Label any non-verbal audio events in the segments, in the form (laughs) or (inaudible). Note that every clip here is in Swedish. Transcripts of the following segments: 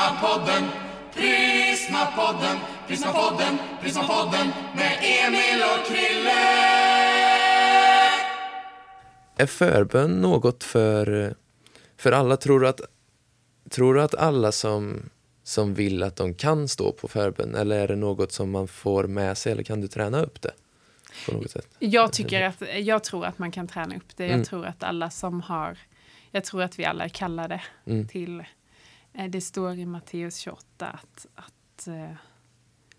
Prismapodden, Prismapodden, Prismapodden, Prismapodden med Emil och Krille. Är förbön något för, för alla? Tror du att, tror du att alla som, som vill att de kan stå på förbön eller är det något som man får med sig eller kan du träna upp det? På något sätt? Jag, tycker att, jag tror att man kan träna upp det. Jag Mm. tror att alla som har, jag tror att vi alla är kallade Mm. till, det står i Matteus 28 att, att eh,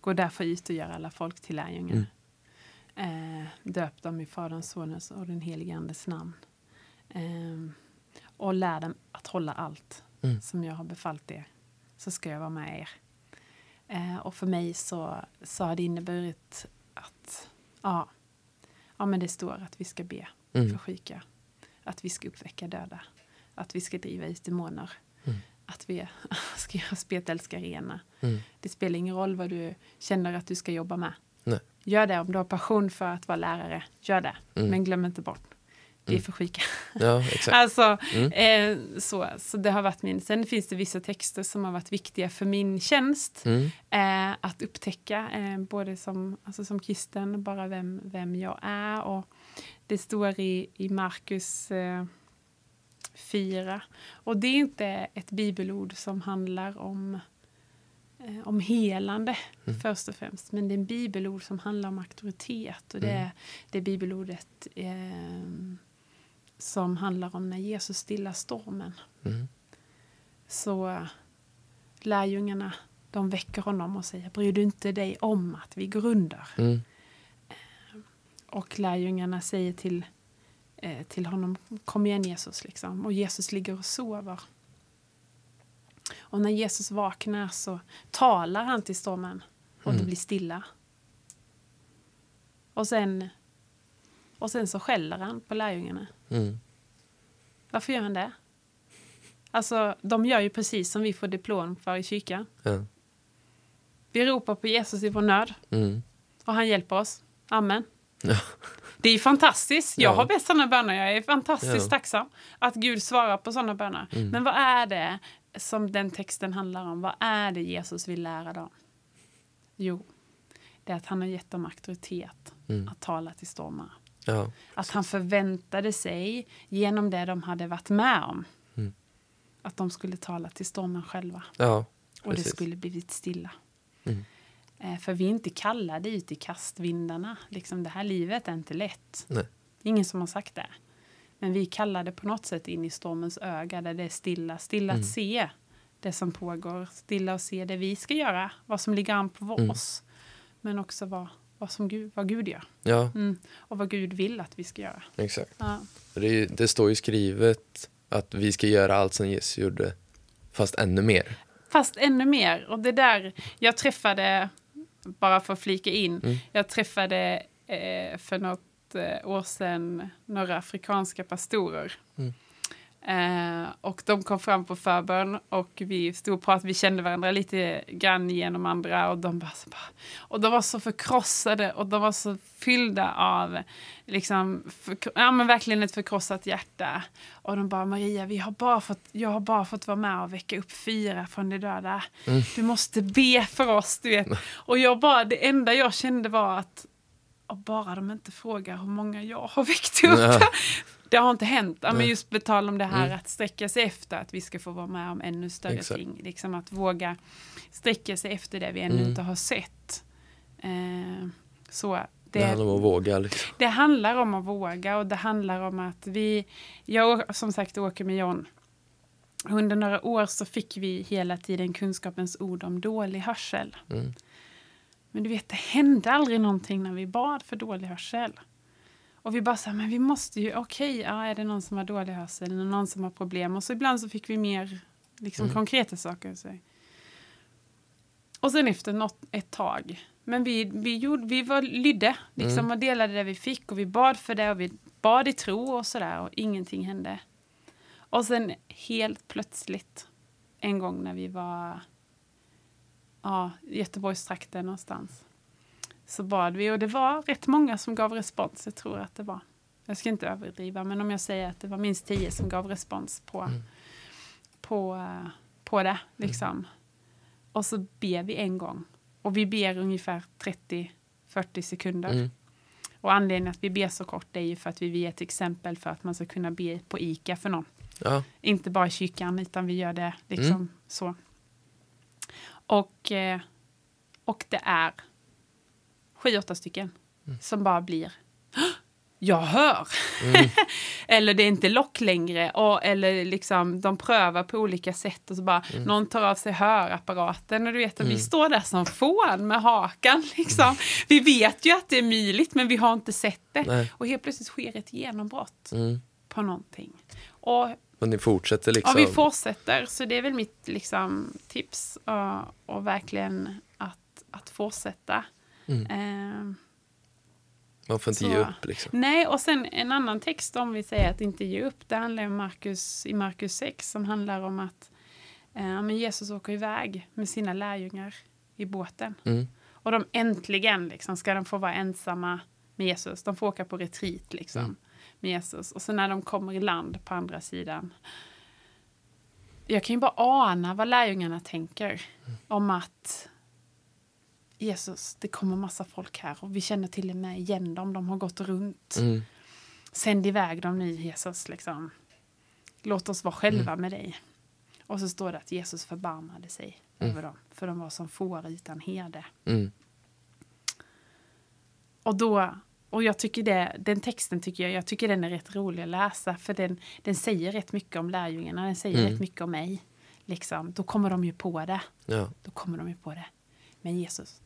gå därför ut och göra alla folk till lärjungar. Eh, döp dem i Faderns, Sonens och den helige Andes namn. Eh, och lär dem att hålla allt Mm. som jag har befallt er. Så ska jag vara med er. Eh, och för mig så, så har det inneburit att ja, ja, men det står att vi ska be för Mm. sjuka. Att vi ska uppväcka döda. Att vi ska driva ut demoner. Att vi (laughs) ska göra spetälska rena. Mm. Det spelar ingen roll vad du känner att du ska jobba med. Nej. Gör det om du har passion för att vara lärare. Gör det. Mm. Men glöm inte bort. Vi är Mm. för sjuka. Ja, (laughs) exakt. Alltså, Mm. eh, så, så det har varit min. Sen finns det vissa texter som har varit viktiga för min tjänst. Mm. Eh, att upptäcka, eh, både som, alltså som kristen, bara vem, vem jag är. Och det står i, i Markus 4. Och det är inte ett bibelord som handlar om, eh, om helande Mm. först och främst. Men det är en bibelord som handlar om auktoritet. Och det Mm. är det bibelordet eh, som handlar om när Jesus stillar stormen Mm. så eh, lärjungarna de väcker honom och säger bryr du inte dig om att vi går under? Mm. Och lärjungarna säger till, eh, till honom kom igen Jesus liksom. Och Jesus ligger och sover. Och när Jesus vaknar så talar han till stormen och det Mm. blir stilla. Och sen, och sen så skäller han på lärjungarna. Mm. Varför gör han det? Alltså, de gör ju precis som vi får diplom för i kyrkan. Ja. Vi ropar på Jesus i vår nöd Mm. och han hjälper oss. Amen. Ja. Det är fantastiskt. Jag Ja. har bett sådana böner. Jag är fantastiskt Ja. tacksam att Gud svarar på sådana böner. Mm. Men vad är det som den texten handlar om? Vad är det Jesus vill lära dem? Jo, det är att han har gett dem auktoritet Mm. att tala till stormar. Ja. Att han förväntade sig, genom det de hade varit med om, Mm. att de skulle tala till stormen själva. ja, Och det skulle blivit stilla. Mm. Eh, för vi är inte kallade ut i kastvindarna. Liksom, det här livet är inte lätt. Nej. Det är ingen som har sagt det. Men vi är kallade på något sätt in i stormens öga där det är stilla. Stilla Mm. att se det som pågår. Stilla att se det vi ska göra. Vad som ligger an på Mm. oss. Men också vad, vad, som Gud, vad Gud gör. ja, Mm. Och vad Gud vill att vi ska göra. exakt. Ja. Det, det står ju skrivet att vi ska göra allt som Jesus gjorde, fast ännu mer. Fast ännu mer. Och det där, jag träffade, bara för att flika in, Mm. jag träffade eh, för något eh, år sedan några afrikanska pastorer. Mm. Eh, och de kom fram på förbön och vi stod och pratade, vi kände varandra lite grann genom andra och de bara, bara och de var så förkrossade och de var så fyllda av liksom, för, ja men verkligen ett förkrossat hjärta. Och de bara, Maria, vi har bara fått, jag har bara fått vara med och väcka upp fyra från de döda. Mm. Du måste be för oss, du vet. Och jag bara, det enda jag kände var att bara de inte frågar hur många jag har väckt upp. (laughs) Det har inte hänt. Ja, men just på tal om det här Mm. att sträcka sig efter att vi ska få vara med om ännu större Exakt. ting. Liksom att våga sträcka sig efter det vi ännu Mm. inte har sett. Eh, så Det, det, handlar om att våga. Liksom. det handlar om att våga och det handlar om att vi, jag som sagt åker med John. Under några år så fick vi hela tiden kunskapens ord om dålig hörsel. Mm. Men du vet, det hände aldrig någonting när vi bad för dålig hörsel. Och vi bara sa, men vi måste ju, okej, ja, är det någon som har dålig hörsel eller någon som har problem? Och så ibland så fick vi mer liksom, Mm. konkreta saker. Så. Och sen efter något, ett tag, men vi, vi, gjorde, vi var lydde liksom, Mm. och delade det vi fick och vi bad för det och vi bad i tro och sådär och ingenting hände. Och sen helt plötsligt, en gång när vi var ja, i Göteborgstrakten någonstans. Så bad vi och det var rätt många som gav respons. Jag tror att det var. Jag ska inte överdriva men om jag säger att det var minst tio som gav respons på, Mm. på, eh, på det. Liksom. Och så ber vi en gång. Och vi ber ungefär 30-40 sekunder. Mm. Och anledningen att vi ber så kort är ju för att vi vill ge ett exempel för att man ska kunna be på ICA för någon. Ja. Inte bara i kyrkan, utan vi gör det liksom Mm. så. Och, eh, och det är sju, åtta stycken Mm. som bara blir "Hå! jag hör. Mm. (laughs) eller det är inte lock längre. Och, eller liksom, de prövar på olika sätt och så bara Mm. någon tar av sig hörapparaten och du vet att vi står där som fån med hakan. (laughs) Liksom. Vi vet ju att det är möjligt men vi har inte sett det. Nej. Och helt plötsligt sker ett genombrott Mm. på någonting. Och Och ni fortsätter liksom. Ja, vi fortsätter. Så det är väl mitt liksom, tips. Och, och verkligen att, att fortsätta. Mm. Eh, Man får inte så- ge upp liksom. nej, och sen en annan text om vi säger att inte ge upp. Det handlar om Markus, i Markus 6 som handlar om att eh, men Jesus åker iväg med sina lärjungar i båten. Mm. Och de äntligen liksom, ska de få vara ensamma med Jesus. De får åka på retreat liksom, Mm. med Jesus. Och sen när de kommer i land på andra sidan. Jag kan ju bara ana vad lärjungarna tänker om att Jesus, det kommer massa folk här och vi känner till och med igen dem. De har gått runt. Mm. Sänd iväg dem nu, Jesus. Liksom. Låt oss vara själva med dig. Och så står det att Jesus förbarmade sig över dem. För de var som får utan herde. Mm. Och då, och jag tycker det, den texten tycker jag, jag tycker den är rätt rolig att läsa. För den, den säger rätt mycket om lärjungarna. Den säger Mm. rätt mycket om mig. Liksom. Då kommer de ju på det. Ja. Då kommer de ju på det. Men Jesus,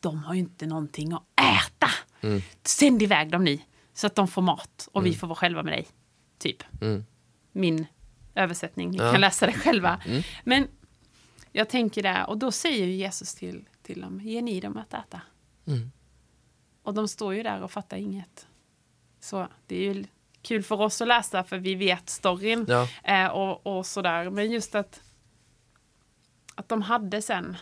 de har ju inte någonting att äta. Mm. Sänd iväg dem ni. Så att de får mat och vi får vara själva med dig. Typ. Mm. Min översättning. Ni Ja. kan läsa det själva. Mm. Men jag tänker där, och då säger Jesus till, till dem, ge ni dem att äta. Mm. Och de står ju där och fattar inget. Så det är ju kul för oss att läsa för vi vet storyn. Ja. Eh, och, och sådär. Men just att, att de hade sen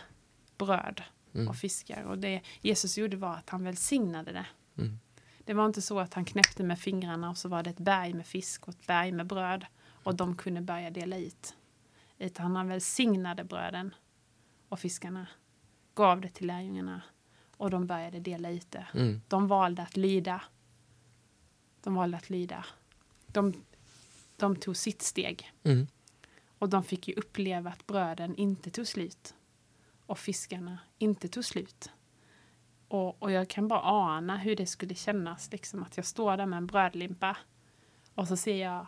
bröd Mm. och fiskar. Och det Jesus gjorde var att han välsignade det. Mm. Det var inte så att han knäppte med fingrarna och så var det ett berg med fisk och ett berg med bröd. Och de kunde börja dela ut. Utan han välsignade bröden och fiskarna. Gav det till lärjungarna. Och de började dela ut det. Mm. De valde att lyda. De valde att lyda. De, de tog sitt steg. Mm. Och de fick ju uppleva att bröden inte tog slut. Och fiskarna inte tog slut. Och, och jag kan bara ana hur det skulle kännas. Liksom, att jag står där med en brödlimpa. Och så ser jag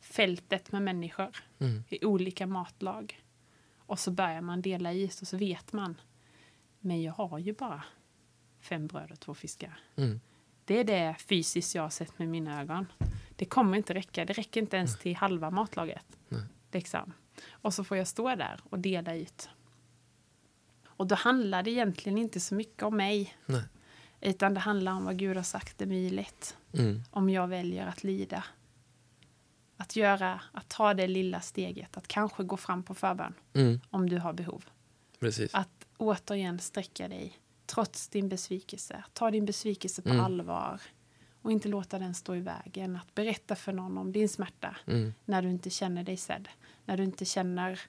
fältet med människor Mm. i olika matlag. Och så börjar man dela is och så vet man. Men jag har ju bara fem bröd och två fiskar. Mm. Det är det fysiskt jag har sett med mina ögon. Det kommer inte räcka. Det räcker inte ens till halva matlaget. Nej. Liksom. Och så får jag stå där och dela ut. Och då handlar det egentligen inte så mycket om mig. Nej. Utan det handlar om vad Gud har sagt är möjligt. Mm. Om jag väljer att lida. Att göra, att ta det lilla steget. Att kanske gå fram på förbön. Mm. Om du har behov. Precis. Att återigen sträcka dig trots din besvikelse. Ta din besvikelse på Mm. allvar och inte låta den stå i vägen. Att berätta för någon om din smärta Mm. när du inte känner dig sedd. När du inte känner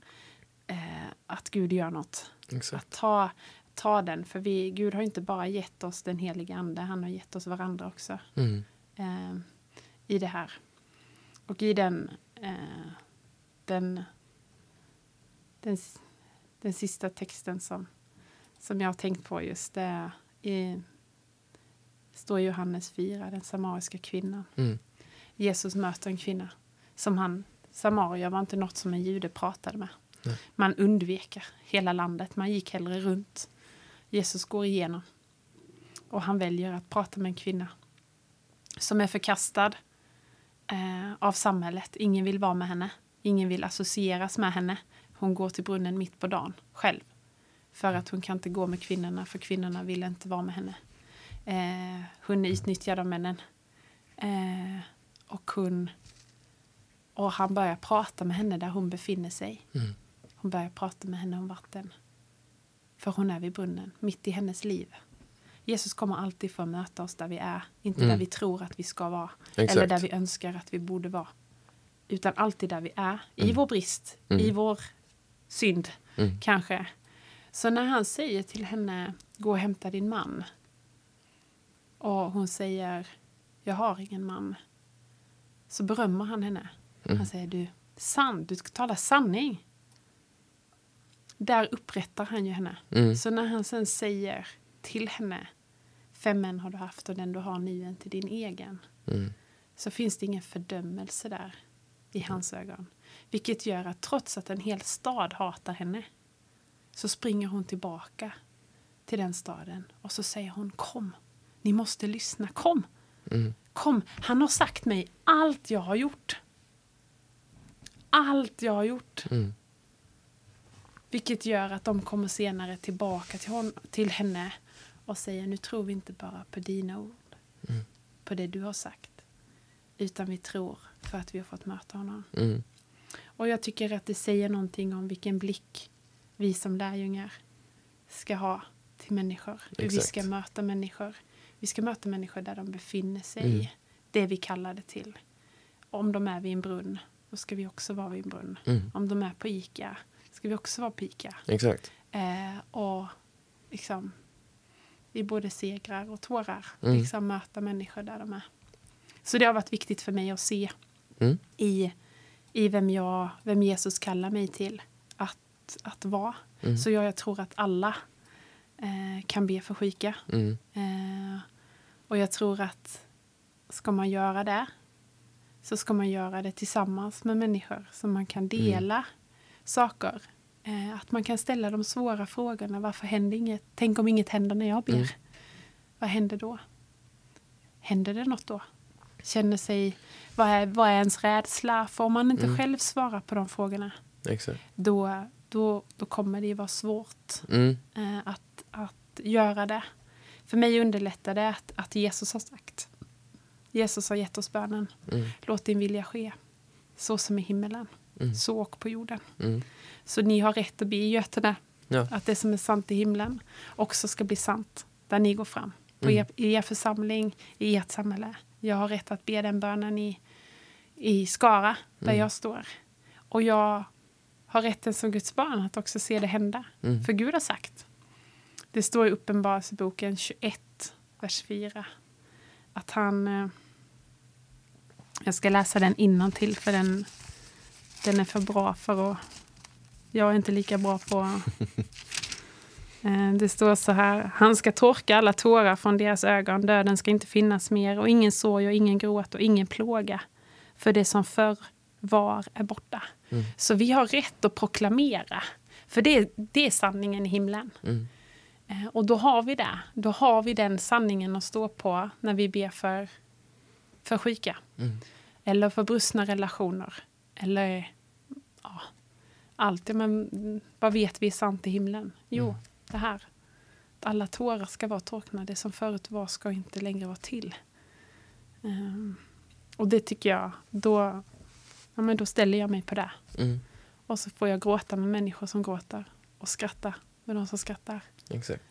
eh, att Gud gör något. Exakt. Att ta, ta den, för vi, Gud har inte bara gett oss den heliga ande, han har gett oss varandra också Mm. eh, i det här. Och i den, eh, den, den, den sista texten som, som jag har tänkt på just det i, står Johannes 4, den samariska kvinnan. Mm. Jesus möter en kvinna som han, Samaria var inte något som en jude pratade med. Man undvek hela landet, man gick hellre runt. Jesus går igenom och han väljer att prata med en kvinna som är förkastad eh, av samhället. Ingen vill vara med henne. Ingen vill associeras med henne. Hon går till brunnen mitt på dagen själv. För att hon kan inte gå med kvinnorna, för kvinnorna vill inte vara med henne. Eh, hon är utnyttjad av männen. Eh, och hon... Och han börjar prata med henne där hon befinner sig. Mm. Hon börjar prata med henne om vatten. För hon är vid brunnen, mitt i hennes liv. Jesus kommer alltid för att möta oss där vi är. Inte Mm. där vi tror att vi ska vara. Exakt. Eller där vi önskar att vi borde vara. Utan alltid där vi är. I Mm. vår brist, Mm. i vår synd Mm. kanske. Så när han säger till henne, gå och hämta din man. Och hon säger, jag har ingen man. Så berömmer han henne. Han säger, du, sant, du talar sanning. Där upprättar han ju henne. Mm. Så när han sen säger till henne, fem män har du haft och den du har nu är inte din egen. Mm. Så finns det ingen fördömelse där i hans ögon. Vilket gör att trots att en hel stad hatar henne så springer hon tillbaka till den staden och så säger hon kom, ni måste lyssna, kom, Mm. kom, han har sagt mig allt jag har gjort. Allt jag har gjort. Mm. Vilket gör att de kommer senare tillbaka till, hon, till henne och säger nu tror vi inte bara på dina ord, på det du har sagt, utan vi tror för att vi har fått möta honom. Mm. Och jag tycker att det säger någonting om vilken blick vi som lärjungar ska ha till människor. Hur vi ska möta människor. Vi ska möta människor där de befinner sig Mm. det vi kallar det till. Om de är vid en brunn, då ska vi också vara vid en brunn. Mm. Om de är på Ica, ska vi också vara på Ica. Exakt. Eh, och liksom i både segrar och tårar Mm. liksom möta människor där de är. Så det har varit viktigt för mig att se Mm. i, i vem, jag, vem Jesus kallar mig till att, att vara. Mm. Så jag, jag tror att alla eh, kan be för sjuka. Mm. Eh, och jag tror att ska man göra det så ska man göra det tillsammans med människor så man kan dela saker. Eh, att man kan ställa de svåra frågorna. Varför händer inget? Tänk om inget händer när jag ber. Mm. Vad händer då? Händer det något då? Känner sig... Vad är, vad är ens rädsla? För om man inte Mm. själv svarar på de frågorna Exakt. då, då, då kommer det ju vara svårt Mm. eh, att, att göra det. För mig underlättar det att, att Jesus har sagt. Jesus har gett oss bönen. Mm. Låt din vilja ske. Så som i himmelen. Mm. Så och på jorden. Mm. Så ni har rätt att be i Götene. Ja. Att det som är sant i himlen också ska bli sant där ni går fram. På Mm. er, I er församling, i ert samhälle. Jag har rätt att be den bönen i, i Skara, där Mm. jag står. Och jag har rätten som Guds barn att också se det hända. Mm. För Gud har sagt. Det står i Uppenbarelseboken 21, vers 4. Att han... eh, Jag ska läsa den innan till för den, den är för bra för att... Jag är inte lika bra på... (laughs) Eh, Det står så här. Han ska torka alla tårar från deras ögon. Döden ska inte finnas mer och ingen sorg och ingen gråt och ingen plåga. För det som förr var är borta. Mm. Så vi har rätt att proklamera. För det, det är sanningen i himlen. Mm. Eh, Och då har vi det. Då har vi den sanningen att stå på när vi ber för, för sjuka. Mm. Eller för brustna relationer. Eller ja, allt. Men vad vet vi är sant i himlen? Jo, Mm. det här. Alla tårar ska vara torkna. Det som förut var ska inte längre vara till. Ehm, och det tycker jag, då, ja, men då ställer jag mig på det. Mm. Och så får jag gråta med människor som gråter. Och skratta med de som skrattar. Exakt.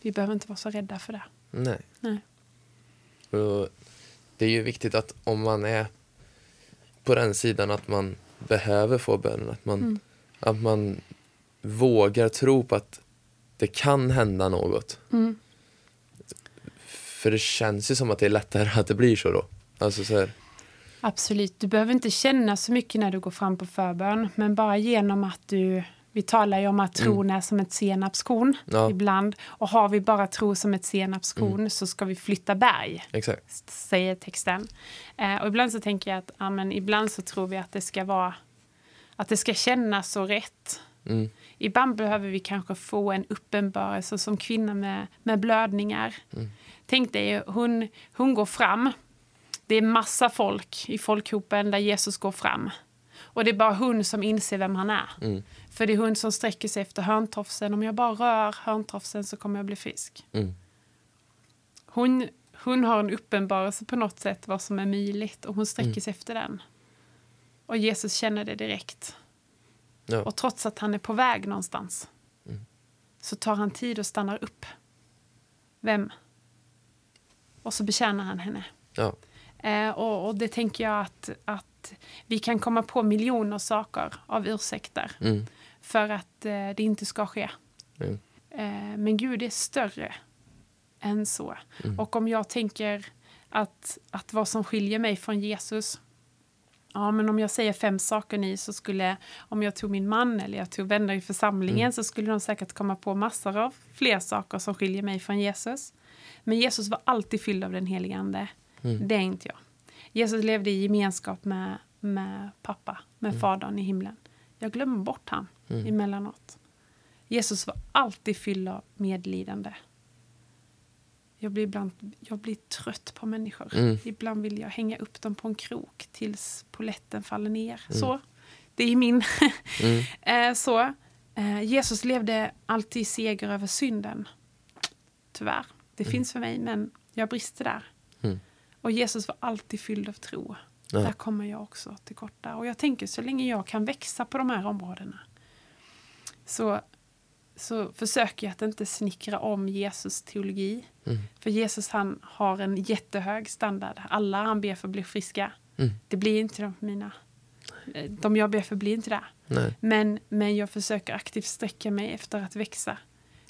Vi behöver inte vara så rädda för det. Nej. Nej. Och det är ju viktigt att om man är på den sidan att man behöver få bönen, att man, Mm. att man vågar tro på att det kan hända något. Mm. För det känns ju som att det är lättare att det blir så då. Alltså så här, Absolut. Du behöver inte känna så mycket när du går fram på förbön. Men bara genom att du... Vi talar ju om att tron är som ett senapskorn Ja. ibland. Och har vi bara tro som ett senapskorn så ska vi flytta berg, exakt. säger texten. Eh, och ibland så tänker jag att ja, men ibland så tror vi att det ska vara... Att det ska kännas så rätt. Mm. Ibland behöver vi kanske få en uppenbarelse som kvinna med, med blödningar. Tänk dig, hon, hon går fram. Det är massa folk i folkhopen där Jesus går fram. Och det är bara hon som inser vem han är. Mm. För det är hon som sträcker sig efter hörntofsen. Om jag bara rör hörntofsen så kommer jag bli frisk. Mm. Hon, hon har en uppenbarelse på något sätt vad som är möjligt och hon sträcker Mm. sig efter den. Och Jesus känner det direkt. Ja. Och trots att han är på väg någonstans Mm. så tar han tid och stannar upp. Vem? Och så betjänar han henne. Ja. Eh, och, och det tänker jag att, att vi kan komma på miljoner saker av ursäkter Mm. för att eh, det inte ska ske. Mm. Eh, men Gud är större än så. Och om jag tänker att, att vad som skiljer mig från Jesus Ja, men om jag säger fem saker ni så skulle, om jag tog min man eller jag tog vänner i församlingen så skulle de säkert komma på massor av fler saker som skiljer mig från Jesus. Men Jesus var alltid fylld av den helige Ande. Det är inte jag. Jesus levde i gemenskap med, med pappa, med fadern i himlen. Jag glömmer bort han emellanåt. Jesus var alltid fylld av medlidande. Jag blir, ibland, jag blir trött på människor. Mm. Ibland vill jag hänga upp dem på en krok tills poletten faller ner. Så, det är min. (laughs) Mm. Eh, så, eh, Jesus levde alltid i seger över synden. Tyvärr. Det finns för mig, men jag brister där. Mm. Och Jesus var alltid fylld av tro. Ja. Där kommer jag också till korta. Och jag tänker så länge jag kan växa på de här områdena så, så försöker jag att inte snickra om Jesus teologi. Mm. För Jesus han har en jättehög standard. Alla han ber för blir friska. Mm. Det blir inte de mina. De jag ber för blir inte det. Nej. Men, men jag försöker aktivt sträcka mig efter att växa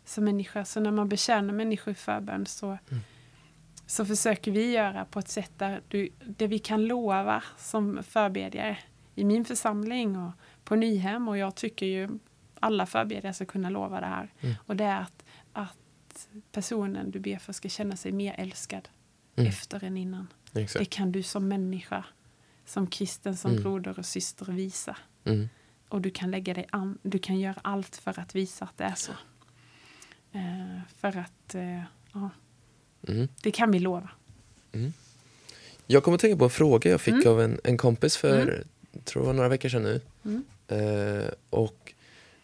som människa. Så när man betjänar människor i förbön så, så försöker vi göra på ett sätt där, du, där vi kan lova som förbedjare i min församling och på Nyhem. Och jag tycker ju alla förbedjare ska kunna lova det här. Och det är att, att personen du ber för ska känna sig mer älskad Mm. efter än innan. Det Exakt. kan du som människa, som kristen, som Mm. broder och syster visa. Mm. Och du kan lägga dig an, du kan göra allt för att visa att det är så. Eh, för att, eh, ja, Mm. det kan vi lova. Jag kommer att tänka på en fråga jag fick Mm. av en, en kompis för, tror det var några veckor sedan nu. Mm. Eh, och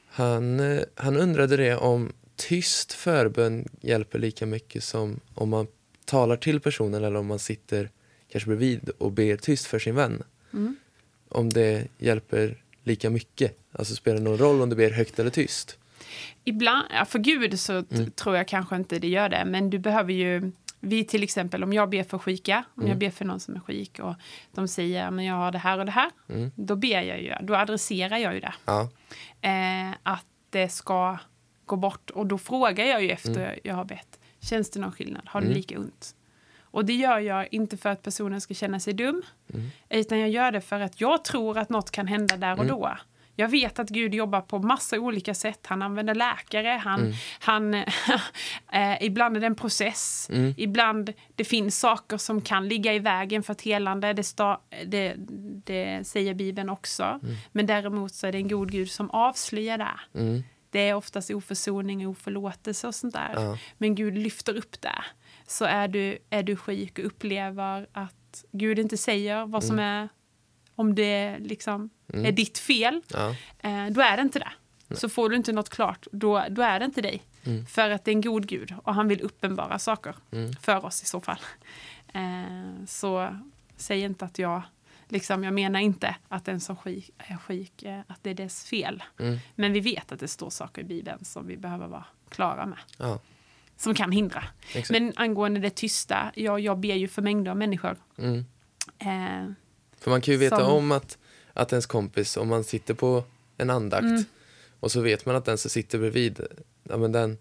han, eh, han undrade det om tyst förbön hjälper lika mycket som om man talar till personen eller om man sitter kanske bredvid och ber tyst för sin vän. Mm. Om det hjälper lika mycket. Alltså spelar det någon roll om du ber högt eller tyst? Ibland, ja, för Gud så Mm. tror jag kanske inte det gör det. Men du behöver ju, vi till exempel om jag ber för sjuka, om Mm. jag ber för någon som är sjuk och de säger men jag har det här och det här. Mm. Då ber jag ju, då adresserar jag ju det. Ja. eh, att det ska gå bort. Och då frågar jag ju efter Mm. jag har bett. Känns det någon skillnad? Har du Mm. lika ont? Och det gör jag inte för att personen ska känna sig dum. Mm. Utan jag gör det för att jag tror att något kan hända där och Mm. då. Jag vet att Gud jobbar på massa olika sätt. Han använder läkare. Han, Mm. han, (laughs) eh, ibland är det en process. Mm. Ibland det finns saker som kan ligga i vägen för ett helande. Det, sta, det, det säger Bibeln också. Mm. Men däremot så är det en god Gud som avslöjar det. Mm. Det är oftast oförsoning och oförlåtelse och sånt där. Ja. Men Gud lyfter upp det. Så är du, är du sjuk och upplever att Gud inte säger vad som är, om det liksom Mm. är ditt fel, Ja. eh, då är det inte det. Så får du inte något klart, då, då är det inte dig. Mm. För att det är en god Gud och han vill uppenbara saker Mm. för oss i så fall. (laughs) Eh, så säg inte att jag, liksom, jag menar inte att den som sjuk, är sjuk, eh, att det är dess fel. Mm. Men vi vet att det står saker i Bibeln som vi behöver vara klara med. Ja. Som kan hindra. Exakt. Men angående det tysta, jag, jag ber ju för mängder av människor. Mm. Eh, För man kan ju veta Som- om att, att ens kompis, om man sitter på en andakt Mm. och så vet man att den som sitter bredvid, ja, men den,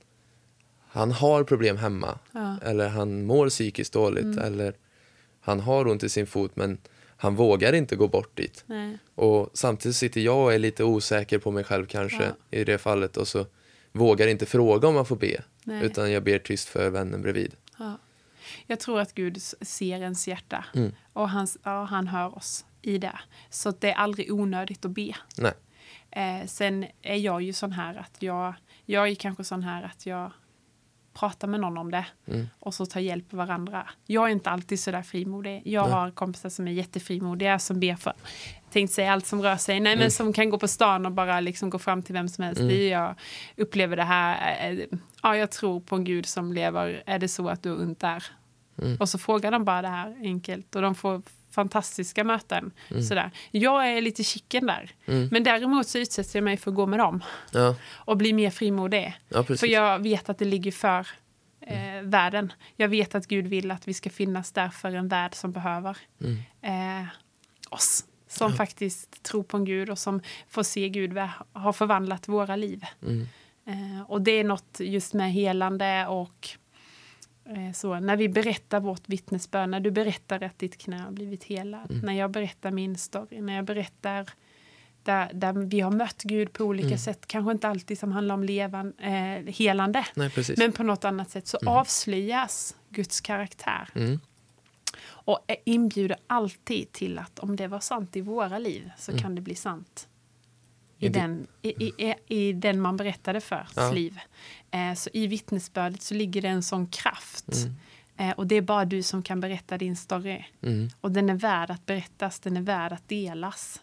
han har problem hemma. ja. Eller han mår psykiskt dåligt. Mm. Eller han har ont i sin fot men han vågar inte gå bort dit. Nej. Och samtidigt sitter jag och är lite osäker på mig själv kanske Ja. i det fallet och så vågar inte fråga om man får be. Nej. Utan jag ber tyst för vännen bredvid. Ja. Jag tror att Gud ser ens hjärta Mm. och han, ja, han hör oss i det. Så det är aldrig onödigt att be. Nej. Eh, sen är jag ju sån här att jag, jag är kanske sån här att jag pratar med någon om det Mm. och så tar hjälp av varandra. Jag är inte alltid så där frimodig. Jag Nej. har kompisar som är jättefrimodiga som ber för tänkte säga allt som rör sig. Nej, Mm. men som kan gå på stan och bara liksom gå fram till vem som helst. Mm. Det jag upplever det här. eh, Ja, jag tror på en Gud som lever. Är det så att du har ont där? Mm. Och så frågar de bara det här enkelt och de får fantastiska möten. Mm. Sådär. Jag är lite chicken där. Mm. Men däremot så utsätter jag mig för att gå med dem Ja, och bli mer frimodig. ja. För jag vet att det ligger för eh, världen. Jag vet att Gud vill att vi ska finnas där för en värld som behöver Mm. eh, oss. Som Ja. faktiskt tror på en Gud och som får se Gud har förvandlat våra liv. Mm. Eh, och det är något just med helande och så. När vi berättar vårt vittnesbörd, när du berättar att ditt knä har blivit helad, Mm. när jag berättar min story, när jag berättar där, där vi har mött Gud på olika Mm. sätt, kanske inte alltid som handlar om levan, eh, helande, Nej, men på något annat sätt så avslöjas Guds karaktär Mm. och är- inbjuder alltid till att om det var sant i våra liv så Mm. kan det bli sant I den, i, i, i den man berättade för Ja. liv. Eh, så i vittnesbördet så ligger det en sån kraft. Mm. Eh, och det är bara du som kan berätta din story. Mm. Och den är värd att berättas, den är värd att delas.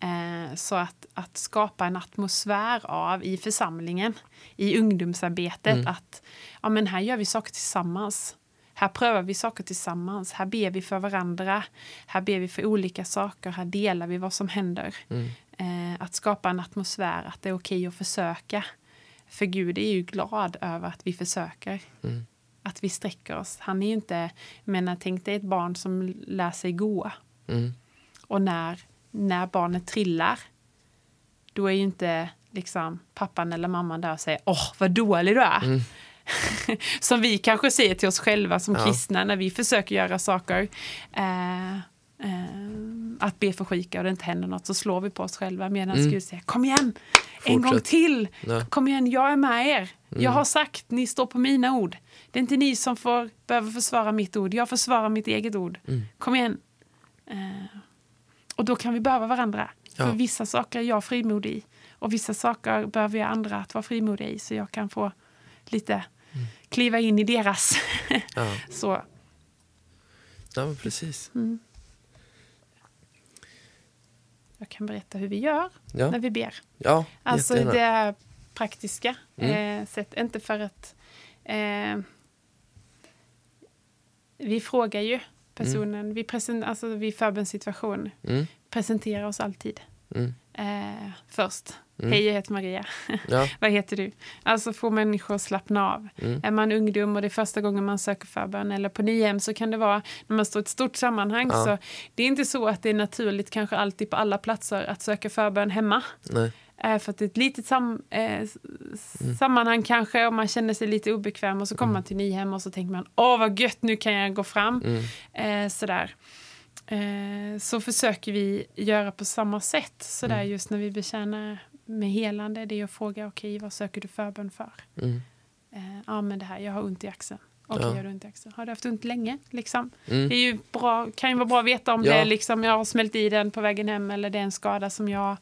Eh, så att, att skapa en atmosfär av i församlingen, i ungdomsarbetet, Mm. att ja, men här gör vi saker tillsammans. Här prövar vi saker tillsammans. Här ber vi för varandra. Här ber vi för olika saker. Här delar vi vad som händer. Mm. Eh, att skapa en atmosfär att det är okej att försöka. För Gud är ju glad över att vi försöker. Mm. Att vi sträcker oss. Han är ju inte, menar tänk dig ett barn som lär sig gå. Mm. Och när, när barnet trillar, då är ju inte liksom pappan eller mamman där och säger åh vad dålig du är. Mm. (laughs) som vi kanske säger till oss själva som Ja. kristna när vi försöker göra saker. Eh, att be för sjuka och det inte händer något så slår vi på oss själva medan Mm. Gud säger kom igen, en gång Fortsätt. till. Ja. Kom igen, jag är med er. Jag Mm. har sagt, ni står på mina ord. Det är inte ni som får, behöver försvara mitt ord, jag försvarar mitt eget ord. Mm. Kom igen. Eh, och då kan vi behöva varandra. Ja. För vissa saker är jag frimodig i. Och vissa saker behöver jag andra att vara frimodiga i. Så jag kan få lite Mm. kliva in i deras. Ja. (laughs) så. ja, precis. Mm. Jag kan berätta hur vi gör Ja, när vi ber. ja Alltså jättegärna. det är praktiska Mm. eh, sätt. Inte för att... Eh, vi frågar ju personen, vi, present, alltså vid förbönssituation, Mm. presenterar oss alltid Mm. eh, först. Mm. Hej, jag heter Maria. Ja. (laughs) Vad heter du? Alltså få människor att slappna av. Mm. Är man ungdom och det är första gången man söker förbön eller på Nyhem så kan det vara när man står i ett stort sammanhang. Ja. Så det är inte så att det är naturligt kanske alltid på alla platser att söka förbön hemma. Nej. Eh, för att det är ett litet sam, eh, Mm. sammanhang kanske och man känner sig lite obekväm och så kommer man till Nyhem och så tänker man åh vad gött nu kan jag gå fram. Mm. Eh, sådär. Eh, så försöker vi göra på samma sätt sådär Mm. just när vi betjänar med helande. Det är att fråga okej vad söker du förbön för? Mm. Eh, ja men det här, jag har ont i axeln. Okej, Ja. jag har ont i axeln. Har du haft ont länge? Liksom? Mm. Det är ju bra, kan ju vara bra att veta om Ja. det liksom, jag har smält i den på vägen hem eller det är en skada som jag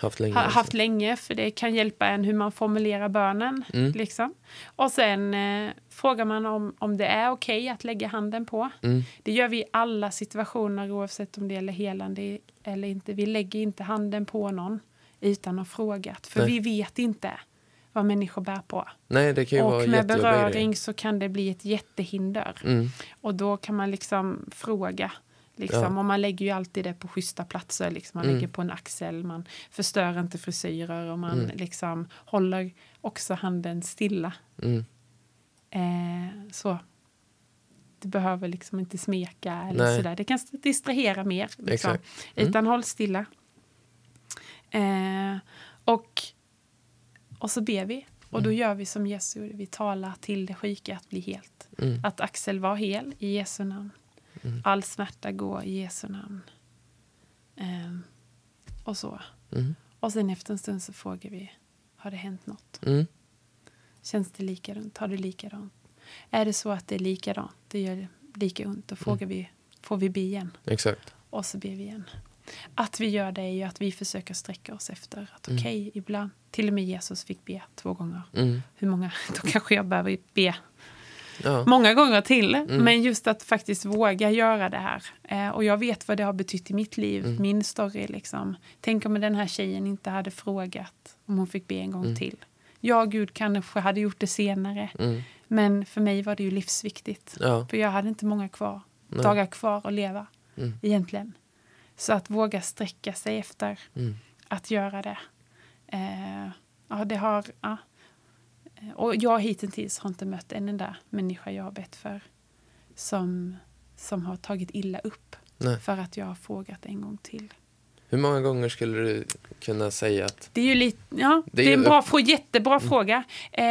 Haft länge. alltså. haft länge för det kan hjälpa en hur man formulerar bönen. Mm. Liksom. Och sen eh, frågar man om, om det är okej att lägga handen på. Mm. Det gör vi i alla situationer oavsett om det gäller helande eller inte. Vi lägger inte handen på någon utan att ha frågat. För Nej. vi vet inte vad människor bär på. Nej, det kan ju vara Och med jättejobbiga beröring så kan det bli ett jättehinder. Mm. Och då kan man liksom fråga. Liksom, Ja. Och man lägger ju alltid det på schyssta platser. Liksom. Man Mm. lägger på en axel, man förstör inte frisyrer och man Mm. liksom håller också handen stilla. Mm. Eh, så. Du behöver liksom inte smeka eller Nej. sådär. Det kan distrahera mer. Liksom. Mm. Utan håll stilla. Eh, och, och så ber vi. Och då gör vi som Jesus gjorde. Vi talar till det sjuka att bli helt. Mm. Att Axel var hel i Jesu namn. Mm. All smärta går i Jesu namn. Ehm, och så. Mm. Och sen efter en stund så frågar vi, har det hänt något? Mm. Känns det likadant? Har det likadant? Är det så att det är likadant, det gör lika ont, då frågar vi, får vi be igen? Exakt. Och så ber vi igen. Att vi gör det är ju att vi försöker sträcka oss efter att Mm. okej, ibland, till och med Jesus fick be två gånger. Mm. Hur många? (laughs) Då kanske jag behöver be Ja. många gånger till. Mm. Men just att faktiskt våga göra det här. Eh, och jag vet vad det har betytt i mitt liv, Mm. min story. Liksom. Tänk om den här tjejen inte hade frågat om hon fick be en gång Mm. till. Ja, Gud kanske hade gjort det senare. Mm. Men för mig var det ju livsviktigt. Ja. För jag hade inte många kvar, Nej. dagar kvar att leva Mm. egentligen. Så att våga sträcka sig efter Mm. att göra det. Eh, ja, det har... Ja. Och jag hittills har inte mött en enda människa jag har bett för som, som har tagit illa upp Nej. för att jag har frågat en gång till. Hur många gånger skulle du kunna säga att... Det är ju lite, ja, Det det är är, en bra, upp- jättebra fråga. Eh,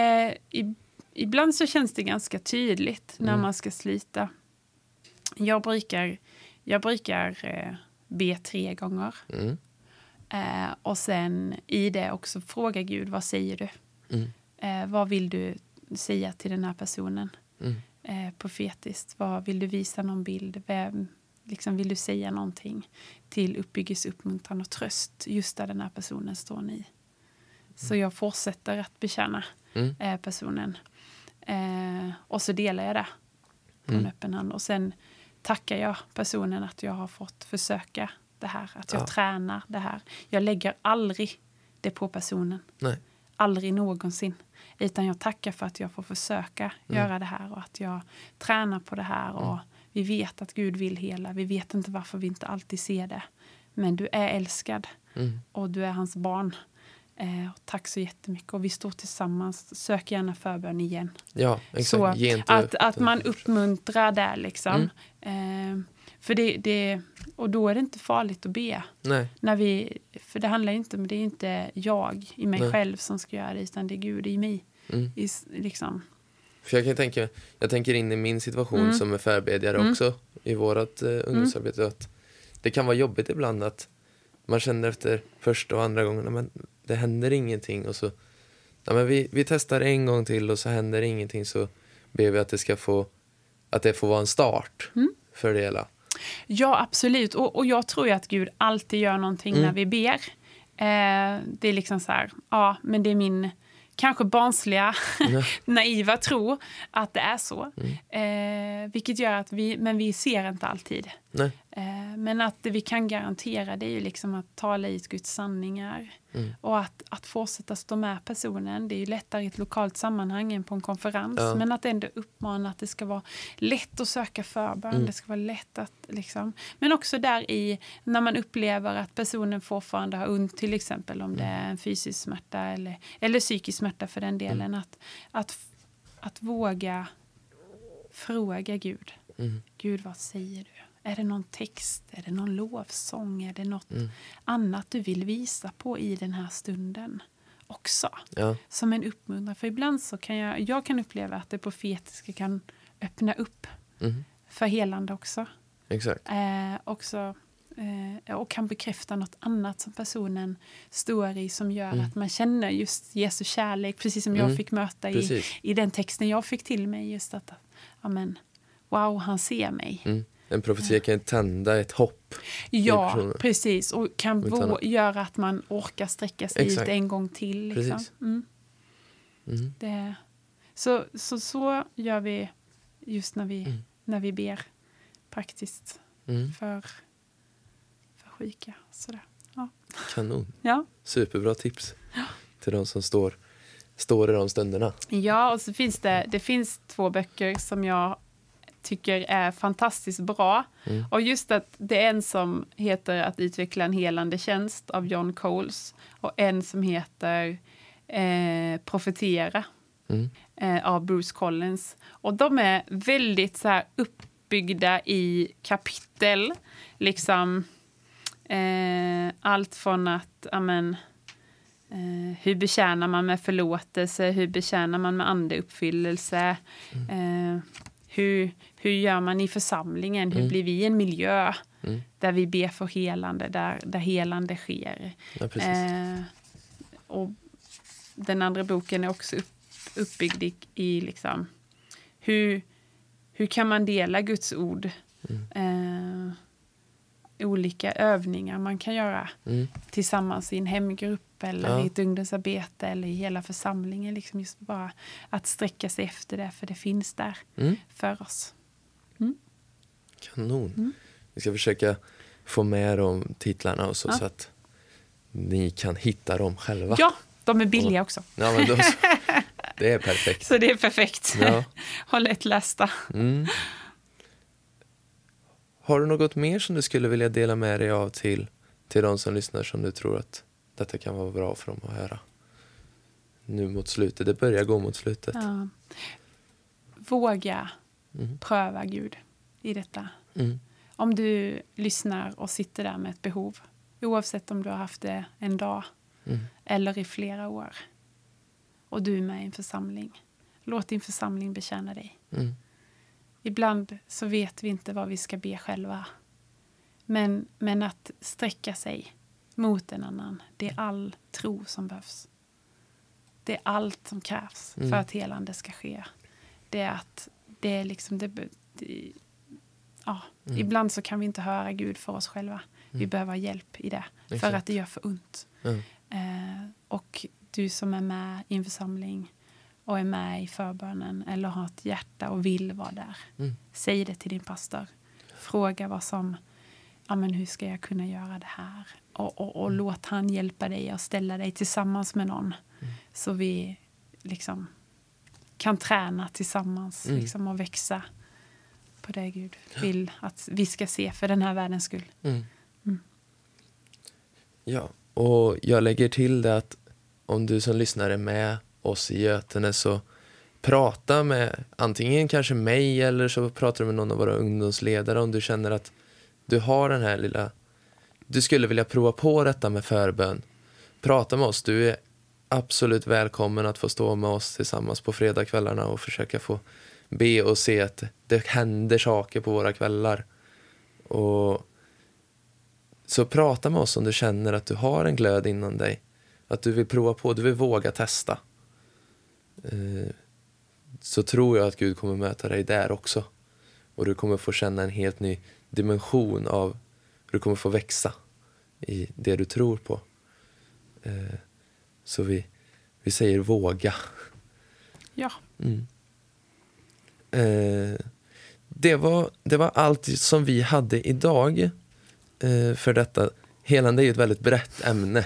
i, ibland så känns det ganska tydligt när Mm. man ska slita. Jag brukar, jag brukar eh, be tre gånger. Mm, Eh, och sen i det också fråga Gud, vad säger du? mm, Eh, vad vill du säga till den här personen? mm, Eh, profetiskt, vad vill du visa någon bild? Vem, liksom, vill du säga någonting till uppbyggelse, uppmuntran och tröst just där den här personen står i? Så jag fortsätter att betjäna mm, eh, personen. Eh, och så delar jag det på Mm. en öppen hand. Och sen tackar jag personen att jag har fått försöka det här. Att jag Ja. tränar det här. Jag lägger aldrig det på personen. nej. Aldrig någonsin. Utan jag tackar för att jag får försöka Mm. göra det här och att jag tränar på det här. Och Vi vet att Gud vill hela. Vi vet inte varför vi inte alltid ser det. Men du är älskad Mm, och du är hans barn. Eh, tack så jättemycket. Och vi står tillsammans. Sök gärna förbön igen. ja, exakt. Så att, att man uppmuntrar där liksom. Mm. Eh, för det, det, och då är det inte farligt att be. Nej, När vi, för det handlar inte om, det är inte jag i mig Nej. själv som ska göra det, utan det är Gud i mig. mm. I, liksom. För jag kan tänka, jag tänker in i min situation Mm. som är förbedjare Mm. också i vårt eh, ungdomsarbete. Att det kan vara jobbigt ibland att man känner efter första och andra gången men det händer ingenting och så ja, men vi, vi testar en gång till och så händer ingenting så ber vi att det ska få att det får vara en start Mm. för det hela. Ja, absolut. Och, och jag tror att Gud alltid gör någonting Mm. när vi ber. Eh, det är liksom så här, ja, men det är min kanske barnsliga, Nej. (laughs) naiva tro att det är så. Mm. Eh, vilket gör att vi, men vi ser inte alltid. Nej. Eh, men att det vi kan garantera det är ju liksom att tala ut Guds sanningar. Mm. Och att, att fortsätta stå med personen. Det är ju lättare i ett lokalt sammanhang än på en konferens. Ja. Men att ändå uppmana att det ska vara lätt att söka förbön. Mm. Det ska vara lätt att liksom. Men också där i när man upplever att personen fortfarande har ont. Till exempel om det Mm. är en fysisk smärta eller, eller psykisk smärta för den delen. Mm. Att, att, att våga fråga Gud. Mm. Gud, vad säger du? Är det någon text? Är det någon lovsång? Är det något Mm. annat du vill visa på i den här stunden också? Ja. Som en uppmuntran. För ibland så kan jag, jag kan uppleva att det profetiska kan öppna upp Mm. för helande också. Exakt. Eh, också eh, och kan bekräfta något annat som personen står i som gör Mm. att man känner just Jesu kärlek, precis som jag Mm. fick möta i, i den texten jag fick till mig. Just att, amen, wow, han ser mig. En profetia kan tända ett hopp. Ja, precis. Och kan göra att man orkar sträcka sig Exakt. ut en gång till. Liksom. Mm, Mm. det, så, så, så gör vi just när vi, Mm. när vi ber praktiskt Mm. för, för sjuka. Sådär. Ja. Kanon. (laughs) Ja. Superbra tips till de som står, står i de stunderna. ja, och så finns det, det finns två böcker som jag tycker är fantastiskt bra. Mm. Och just att det är en som heter Att utveckla en helande tjänst av John Coles och en som heter eh, Profetera Mm. eh, av Bruce Collins. Och de är väldigt så här uppbyggda i kapitel. Liksom eh, allt från att, amen, eh, hur betjänar man med förlåtelse, hur betjänar man med andeuppfyllelse, eh, hur, hur gör man i församlingen, hur Mm. blir vi en miljö Mm. där vi ber för helande, där, där helande sker. Ja. Eh, och den andra boken är också upp, uppbyggd i, i liksom hur, hur kan man dela Guds ord? Eh, olika övningar man kan göra Mm. tillsammans i en hemgrupp eller Ja. i ett ungdomsarbete eller i hela församlingen. Liksom just bara att sträcka sig efter det, för det finns där Mm. för oss. Kanon. Mm. Vi ska försöka få med de titlarna och så, Ja. så att ni kan hitta dem själva. Ja, de är billiga också. Ja, men så. (laughs) det är perfekt. Så det är perfekt. Ja. (laughs) Har lättlästa. Mm. Har du något mer som du skulle vilja dela med dig av till, till de som lyssnar som du tror att detta kan vara bra för dem att höra? Nu mot slutet, det börjar gå mot slutet. Ja. Våga Mm. pröva Gud i detta. Mm. Om du lyssnar och sitter där med ett behov, Oavsett om du har haft det en dag Mm. eller i flera år. Och du är med i en församling. Låt din församling betjäna dig. Mm. Ibland så vet vi inte vad vi ska be själva. Men, men att sträcka sig mot en annan, det är all tro som behövs. Det är allt som krävs Mm. för att helande ska ske. Det är att det är liksom... Det, ja, Mm. Ibland så kan vi inte höra Gud för oss själva. Vi Mm. behöver hjälp i det. För Exakt. att det gör för ont. Eh, och du som är med i en församling och är med i förbönen eller har ett hjärta och vill vara där. Mm. Säg det till din pastor. Fråga vad som, ja men hur ska jag kunna göra det här? Och, och, och låt han hjälpa dig och ställa dig tillsammans med någon. Så vi liksom kan träna tillsammans Mm. liksom, och växa på det Gud vill att vi ska se för den här världens skull. Mm. Mm. Ja, och jag lägger till det att om du som lyssnar är med oss i Götene så prata med antingen kanske mig eller så pratar du med någon av våra ungdomsledare om du känner att du har den här lilla du skulle vilja prova på detta med förbön. Prata med oss. Du är absolut välkommen att få stå med oss tillsammans på fredagskvällarna och försöka få be och se att det händer saker på våra kvällar. Och så prata med oss om du känner att du har en glöd inom dig. Att du vill prova på, du vill våga testa. Eh, Så tror jag att Gud kommer möta dig där också. Och du kommer få känna en helt ny dimension av hur du kommer få växa i det du tror på. Eh, Så vi, vi säger våga. Ja, Mm. Eh, det, var, det var allt som vi hade idag eh, för detta. Helande är ju ett väldigt brett ämne.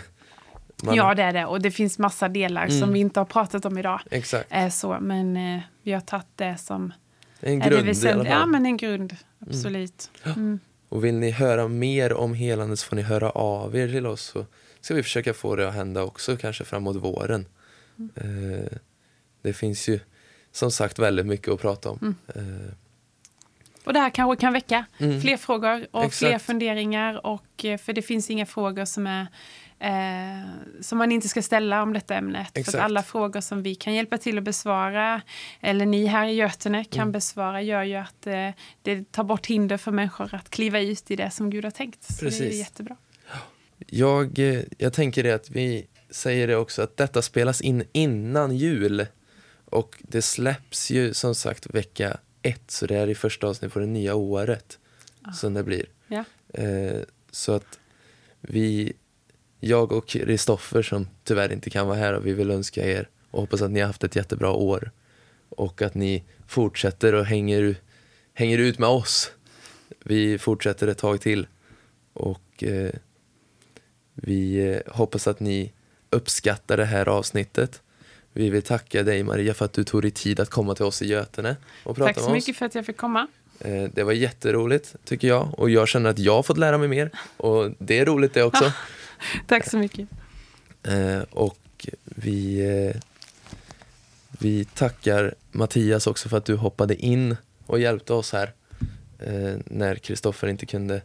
Man- ja det är det. Och det finns massa delar Mm. som vi inte har pratat om idag. Exakt. Eh, så, men eh, vi har tagit det som En är det grund i alla väsentliga. Ja, men en grund. Absolut. Mm. Och vill ni höra mer om helande så får ni höra av er till oss så ska vi försöka få det att hända också kanske framåt våren. Mm. Eh, det finns ju som sagt väldigt mycket att prata om. Mm. Eh, Och det här kanske kan väcka Mm. fler frågor och Exakt. fler funderingar. Och, eh, för det finns inga frågor som, är, eh, som man inte ska ställa om detta ämnet. För Exakt. att alla frågor som vi kan hjälpa till att besvara, eller ni här i Götene kan Mm. besvara, gör ju att eh, det tar bort hinder för människor att kliva ut i det som Gud har tänkt. Så det är Precis. jättebra. Jag, eh, jag tänker det att vi säger det också att detta spelas in innan jul. Och det släpps ju som sagt vecka ett, så det är i första avsnitt på det nya året. Som det blir. Ja. Eh, så att vi, jag och Kristoffer som tyvärr inte kan vara här och vi vill önska er och hoppas att ni har haft ett jättebra år. Och att ni fortsätter och hänger, hänger ut med oss. Vi fortsätter ett tag till. Och eh, vi eh, hoppas att ni uppskattar det här avsnittet. Vi vill tacka dig Maria för att du tog dig tid att komma till oss i Götene och prata Tack så med oss. mycket för att jag fick komma. Eh, Det var jätteroligt tycker jag och jag känner att jag har fått lära mig mer och det är roligt det också. (laughs) Tack så mycket. Eh, Och vi, eh, vi tackar Mattias också för att du hoppade in och hjälpte oss här när Kristoffer inte kunde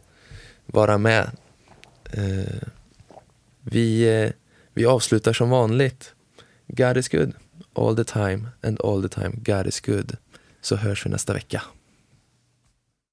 vara med. Vi, vi avslutar som vanligt. God is good all the time and all the time God is good. Så hörs vi nästa vecka.